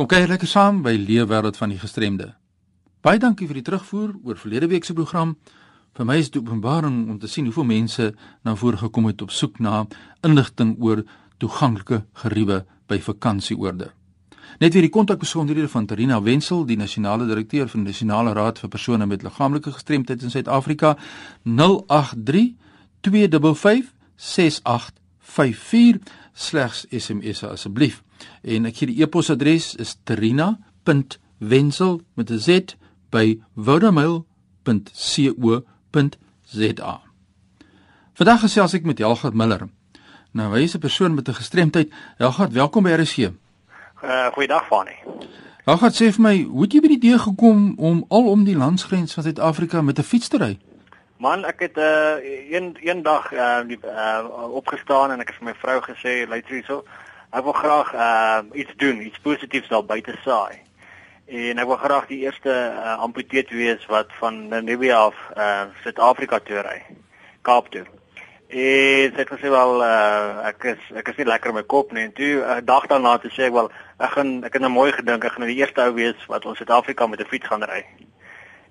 Kom kyk lekker saam by Leefwêreld van die Gestremde. Baie dankie vir die terugvoer oor verlede week se program. Vir my is dit openbaring om te sien hoeveel mense na vore gekom het op soek na inligting oor toeganklike geriewe by vakansieoorde. Net weer die kontakbesonderhede van Tarina Wenzel, die nasionale direkteur van die Nasionale Raad vir persone met liggaamlike gestremdheid in Suid-Afrika 083 255 6854 slegs SMS asseblief. En ek gee die e-posadres is tarina.wenzel met 'n z by vodamail.co.za. Vandag gesels ek met Helgard Miller. Nou hy is 'n persoon met 'n gestremdheid. Helgard, welkom by RSG. Uh goeiedag Fanie. Helgard sê vir my, hoe het jy by die idee gekom om al om die landsgrens van Suid-Afrika met 'n fiets te ry? Man, ek het uh een een dag uh, uh opgestaan en ek het vir my vrou gesê, luister hierso, ek wil graag uh iets doen, iets positiefs daar buite saai. En ek wil graag die eerste uh, amputeet wees wat van Namibia af uh Suid-Afrika toe ry. Kaap toe. En ek sê wel uh, ek is ek is nie lekker in my kop nie en toe 'n uh, dag daarna te sê ek wel ek gaan ek het nou mooi gedink ek gaan nou die eerste ou wees wat ons Suid-Afrika met 'n fiets gaan ry.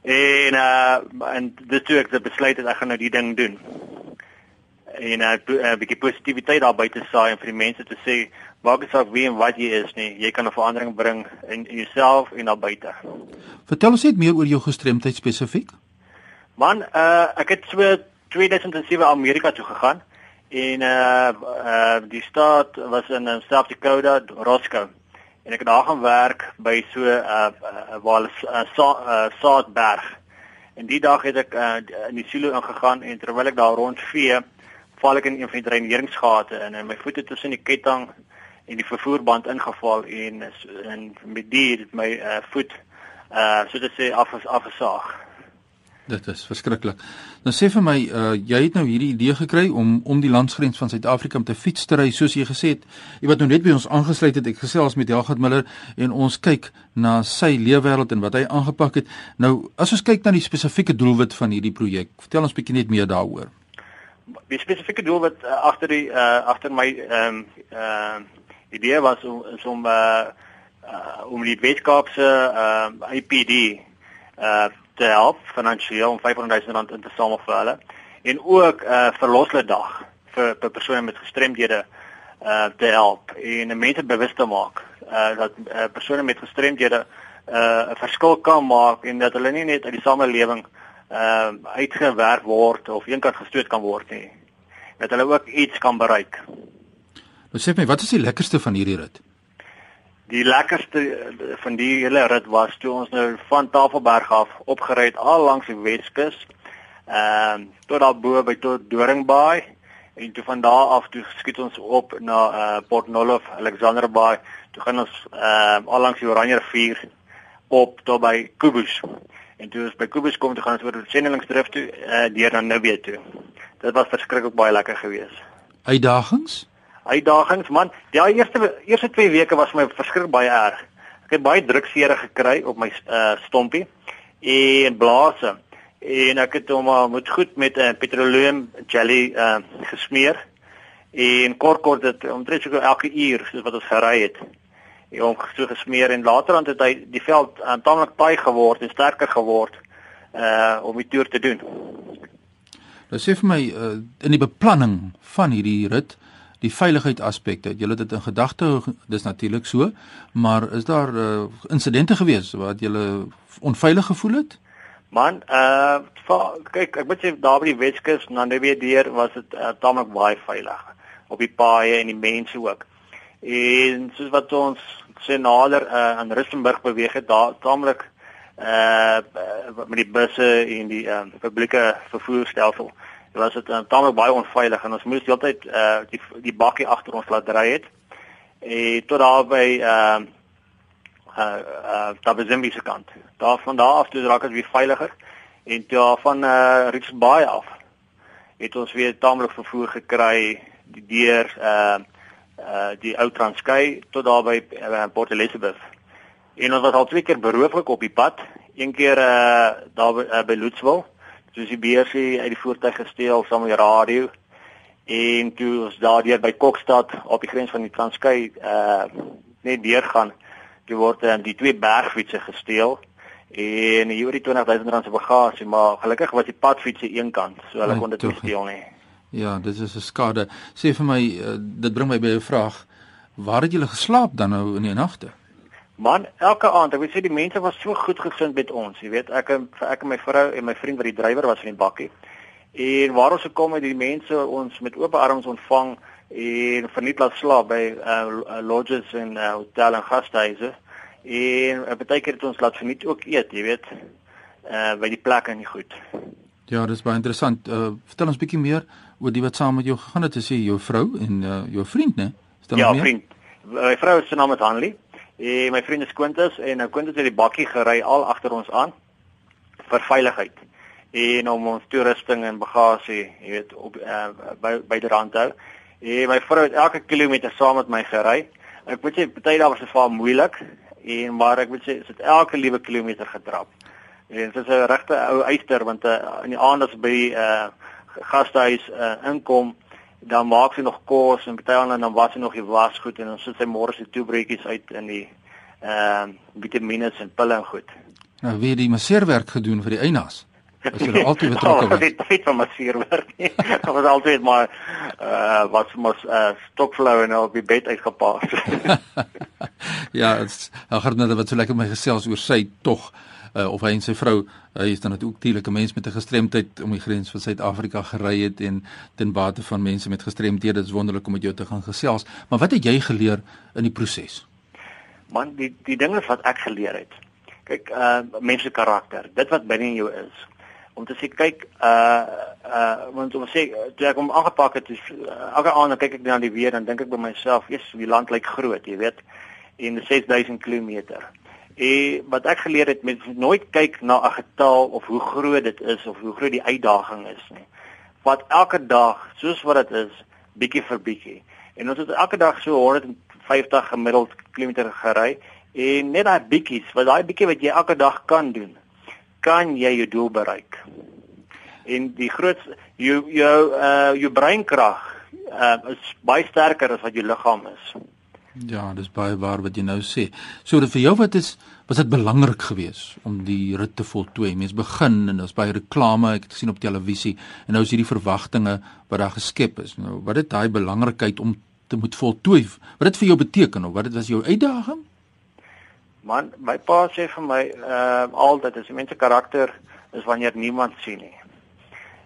En uh en dis toe ek het besluit dat ek gaan nou die ding doen. En 'n uh, 'n bietjie positiwiteit daar buite saai en vir die mense te sê maak dit saak wie en wat jy is nie, jy kan 'n verandering bring in, in jouself en daar buite. Vertel ons net meer oor jou gestremdheid spesifiek. Man, uh ek het so 2007 Amerika toe gegaan en uh uh die staat was in uh, South Dakota, Roscoe. En ek het daar gaan werk by so 'n uh, uh, waar 'n uh, uh, saadberg. En die dag het ek uh, in die silo ingegaan en terwyl ek daar rond vee, val ek in een van die dreineringsgate in en my voete tussen die ketting en die vervoerband ingeval en en met dit het my uh, voet uh so dit sê af afgesaag. Dit is verskriklik. Nou sê vir my, uh jy het nou hierdie idee gekry om om die landsgrens van Suid-Afrika met 'n fiets te ry, soos jy gesê het. Jy wat nou net by ons aangesluit het, ek gesels met Helgard Miller en ons kyk na sy leefwêreld en wat hy aangepak het. Nou, as ons kyk na die spesifieke doelwit van hierdie projek, vertel ons bietjie net meer daaroor. Die spesifieke doelwit uh, agter die uh agter my ehm um, uh idee was om is om uh, uh om die Weskaapse uh, IPD uh te help finansiëel om 500 000 rand in te samel vir hulle en ook uh, verloslede dag vir vir persone met gestremdhede uh te help en mense bewus te maak uh dat uh, persone met gestremdhede uh 'n verskil kan maak en dat hulle nie net uit die samelewing uh uitgewerk word of eenkant gestoot kan word nie dat hulle ook iets kan bereik. Nou sê my, wat is die lekkerste van hierdie rit? Die lekkerste eh, van die hele rit was toe ons nou van Tafelberg af opgery het al langs die Weskus. Ehm uh, tot daar bo by tot Doringbaai en toe van daar af toe skiet ons op na uh, Port Nolloth, Alexanderbaai. Toe gaan ons ehm uh, al langs die Oranje rivier op tot by Kubus. En toe ons by Kubus kom, toe gaan ons oor die Sendelingsdrift toe uh, deur na Nubie toe. Dit was verskriklik baie lekker geweest. Uitdagings? Uitdagings man. Ja, eerste eerste 2 weke was my verskriklik baie erg. Ek het baie druksere gekry op my uh, stompie en blaase. En ek het hom al moet goed met 'n uh, petroleum jelly uh, gesmeer. En kort kort dit omtrent so elke uur soos wat ons gery het. En hom so gesmeer en later dan het hy die veld aantamelik taai geword en sterker geword uh om die toer te doen. Nou sê vir my uh, in die beplanning van hierdie rit uh die veiligheid aspekte. Julle het dit in gedagte, dis natuurlik so, maar is daar uh, insidente gewees wat julle onveilig gevoel het? Man, uh kyk, ek moet sê daar by die Weskus na weer deur was dit uh, tamelik baie veilig op die paaie en die mense ook. En soos wat ons sê nader uh, aan Rustenburg beweeg het, daar tamelik uh met die busse en die uh, publieke vervoerstelsel was dit uh, tamelik baie onveilig en ons moes heeltyd uh die die bakkie agter ons laat ry het. En tot daar by uh uh uh Tabazimbi se kant. Daar van daar af toe raak dit weer veiliger en toe van uh Richards Bay af het ons weer tamelik vervoer gekry die deur uh uh die ou Transkei tot daar by uh, Port Elizabeth. En ons was al twee keer berooflik op die pad. Een keer uh daar by, uh, by Lutsville soos die beursie uit die voertuig gesteel saam met die radio en toe ons daardeur by Kokstad op die grens van die Transkei uh net deurgaan toe word um, die twee bergfietsse gesteel en hier oor die 20000 rand se bagasie, maar gelukkig was die padfietsse een kant, so hulle kon dit nie steel nie. Ja, dit is 'n skade. Sê vir my, uh, dit bring my by 'n vraag. Waar het julle geslaap dan nou in die nagte? Man, elke aand, ek wil sê die mense was so goed gesind met ons, jy weet, ek ek en my vrou en my vriend wat die drywer was van die bakkie. En waar ons gekom het, die mense ons met oop arms ontvang en verniet laat slaap by uh, lodges en uh, hotel en gasthuise. En uh, baie keer het ons laat verniet ook eet, jy weet, uh, by die plekke en goed. Ja, dis baie interessant. Uh, vertel ons bietjie meer oor die wat saam met jou gegaan het, sê jou vrou en uh, jou vriend, né? Ja, vriend. My vrou se naam is Hanlie. En my vriend is Quintus en nou Quintus het die bakkie gery al agter ons aan vir veiligheid en om ons toerusting en bagasie, jy weet, op uh, by by die rand hou. En my vrou het elke kilometer saam met my gery. Ek weet jy, party dae was dit vir moeilik en maar ek weet jy, sy het elke liewe kilometer getrap. En is 'n regte ou eister want uh, in die aand as by die uh, gastehuis uh, inkom dan maak sy nog kos en party ander dan was sy nog die wasgoed en dan sit sy môre se toebreekies uit in die ehm uh, vitamiene en pille en goed. Nou wie die masseerwerk gedoen vir die eienaars? As jy altyd betrokke was. Dit het van masseerwerk. Dit was altyd maar eh uh, wat mos eh uh, stokflou en op die bed uitgepas. ja, dit's nou gaan net wat so lekker my gesels oor sy tog uh, of hy en sy vrou hy is dan natuurlik 'n mens met 'n gestremdheid om die grens van Suid-Afrika gery het en ten bate van mense met gestremdhede dit is wonderlik om met jou te gaan gesels. Maar wat het jy geleer in die proses? Man die die dinge wat ek geleer het. Kyk uh mense karakter dit wat binne jou is. Om te sê kyk uh uh want om te sê toe ek hom aangepak het is uh, elke aand kyk ek na die weer en dink ek by myself eers die land lyk groot jy weet en 6000 km En wat ek geleer het met nooit kyk na 'n getal of hoe groot dit is of hoe groot die uitdaging is nie. Wat elke dag soos wat dit is, bietjie vir bietjie. En ons het elke dag so 150 gemiddeld kilometer gery en net daai bietjies, wat daai bietjie wat jy elke dag kan doen, kan jy jou doel bereik. En die groot jou jou uh jou breinkrag uh is baie sterker as wat jou liggaam is. Ja, dis baie waar wat jy nou sê. So vir jou wat is was dit belangrik geweest om die rit te voltooi. Mens begin en daar's baie reklame ek het gesien op televisie en nou is hierdie verwagtinge wat daar geskep is. Nou, wat het daai belangrikheid om te moet voltooi? Wat dit vir jou beteken of wat dit was jou uitdaging? Man, my pa sê vir my ehm uh, altyd as 'n mens se karakter is wanneer niemand sien nie.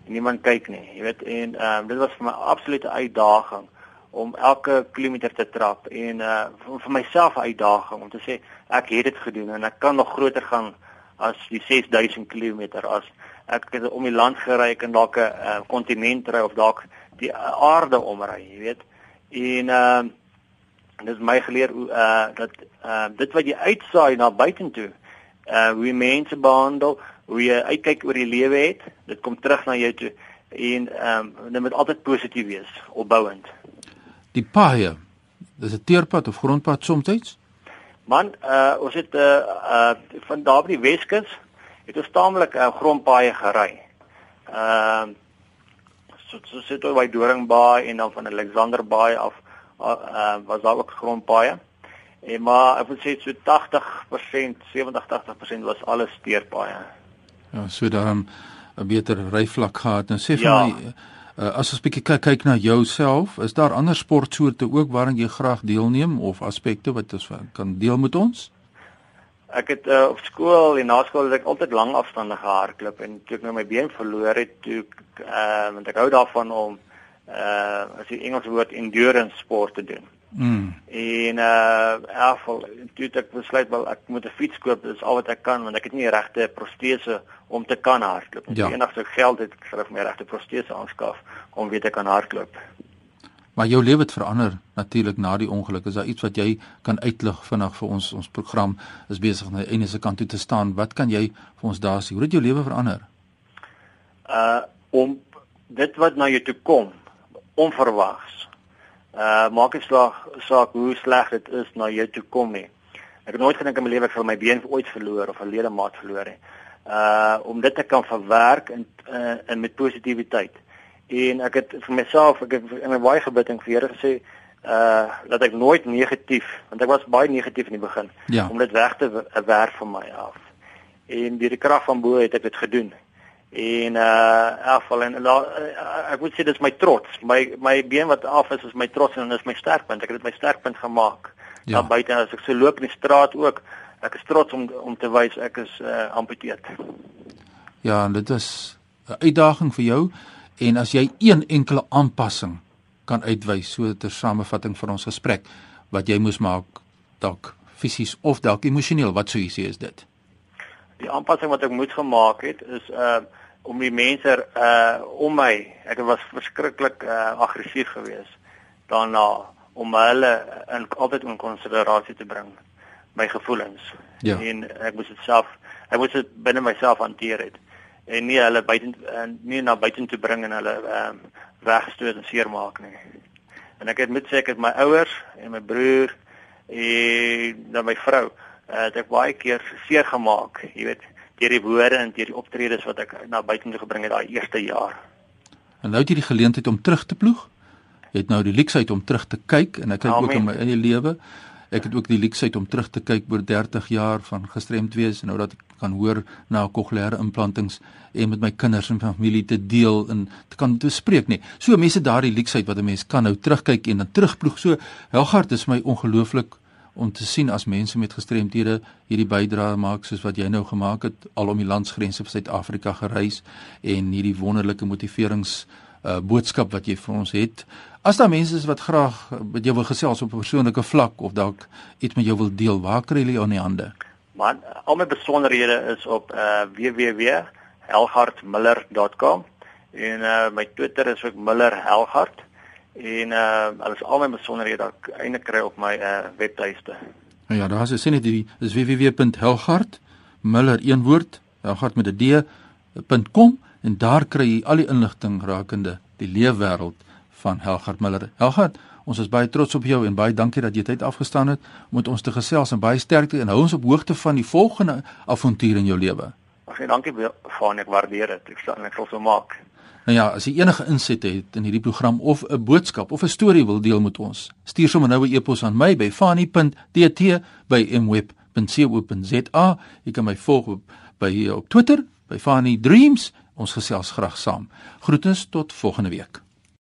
Niemand kyk nie, jy weet en ehm uh, dit was vir my absolute uitdaging om elke kilometer te trap en uh vir myself 'n uitdaging om te sê ek het dit gedoen en ek kan nog groter gaan as die 6000 km as ek het om die land gery kan dalk 'n uh, kontinent ry of dalk die aarde omry jy weet. En uh dit is my geleer uh dat uh dit wat jy uitsaai na buitentoe uh hoe mense behandel hoe jy uitkyk oor die lewe het dit kom terug na jou toe en um dit moet altyd positief wees opbouend die paaie. Dis 'n teerpad of grondpad soms. Man, uh ons het uh, uh van daar by die Weskus het ons taamlik 'n uh, grondpaaie gery. Ehm uh, so so sit oor by Doringbaai en dan van Alexanderbaai af uh, uh was daar ook grondpaaie. En maar ek wil sê so 80%, 70-80% was alles teerpaaie. Ja, so daarom 'n beter ryvlak gehad. Nou sê vir ja. my Uh, as ons bietjie kyk, kyk na jouself, is daar ander sportsoorte ook waarin jy graag deelneem of aspekte wat ons kan deel met ons? Ek het uh, op skool en na skool het ek altyd lang afstande gehardloop en toe ek nou my been verloor het, toe uh want ek hou daarvan om uh as jy Engels woord endurance sport te doen. Mm. En uh afval toe ek besluit wel ek moet 'n fiets koop, dis al wat ek kan want ek het nie regte protese om te kan hardloop. Ja. Die enigste geld het ek vir my regte protese aanskaf om weer te kan hardloop. Maar jou lewe het verander natuurlik na die ongeluk. Is daar iets wat jy kan uitlig vinnig vir ons ons program is besig na die einde se kant toe te staan. Wat kan jy vir ons daar sê? Hoe het jou lewe verander? Uh om dit wat na jou toe kom onverwags uh maak nie slag saak hoe sleg dit is na jou toe kom nie. Ek het nooit gedink in my lewe ek sal my been ooit verloor of 'n ledemaat verloor nie. Uh om dit te kan verwerk in uh, in met positiwiteit. En ek het vir myself ek het in my baie gebid en vir Here gesê uh dat ek nooit negatief, want ek was baie negatief in die begin ja. om dit weg te werk van my af. En deur die krag van bo het ek dit gedoen. En uh afval en uh, ek moet sê dis my trots. My my been wat af is is my trots en dis my sterkpunt. Ek het dit my sterkpunt gemaak. Ja. Daar buite as ek so loop in die straat ook, ek is trots om om te wys ek is uh amputeerd. Ja, en dit is 'n uitdaging vir jou en as jy een enkele aanpassing kan uitwys so ter samevatting van ons gesprek wat jy moes maak dalk fisies of dalk emosioneel wat sou jy sê is dit die aanpassing wat ek moet gemaak het is uh om die mense uh om my ek was verskriklik uh aggressief geweest daarna om hulle in altyd in konsiderasie te bring my gevoelens ja. en ek moes dit self ek moes dit binne myself hanteer het en nie hulle buite nie na buite toe bring en hulle ehm um, wegstoot en seermaak nie. En ek het met sê ek het my ouers en my broer en dan my vrou uh, het ek baie keer seer gemaak, jy weet, deur die woorde en deur die optredes wat ek na buite toe gebring het daai eerste jaar. En nou het jy die geleentheid om terug te ploeg. Jy het nou die leksheid om terug te kyk en ek kyk Amen. ook in my eie lewe. Ek het ook die leksheid om terug te kyk oor 30 jaar van gestremd wees en nou dat ek kan hoor na kokleaire implantings en met my kinders en familie te deel en te kan bespreek nie. So mense daardie leksheid wat 'n mens kan nou terugkyk en dan terugploeg. So Helgard is my ongelooflik om te sien as mense met gestremthede hierdie bydrae maak soos wat jy nou gemaak het al om die landsgrense van Suid-Afrika gereis en hierdie wonderlike motiverings uh, boodskap wat jy vir ons het. As daar mense is wat graag met jou wil gesels op 'n persoonlike vlak of dalk iets met jou wil deel, waar kry hulle jou in die hande? Man, al my besonderhede is op uh, www.helhartmiller.com en uh, my Twitter is ook millerhelhart en uh, alles al my besonderhede ek eintlik kry op my uh, webtuiste. Nou ja, daar is sien dit is www.helhartmiller een woord, helhart met 'n d.com en daar kry jy al die inligting rakende die leefwêreld van Helgard Miller. Helgard, ons is baie trots op jou en baie dankie dat jy tyd afgestaan het om met ons te gesels en baie sterkte en hou ons op hoogte van die volgende avontuur in jou lewe. Ag nee, dankie vir ek waardeer dit. Ek sal net so maak. Nou ja, as jy enige insette het in hierdie program of 'n boodskap of 'n storie wil deel met ons, stuur sommer nou 'n e-pos aan my by fani.dt@mweb.co.za. Jy kan my volg op by op Twitter by Fani Dreams. Ons gesels graag saam. Groetens tot volgende week.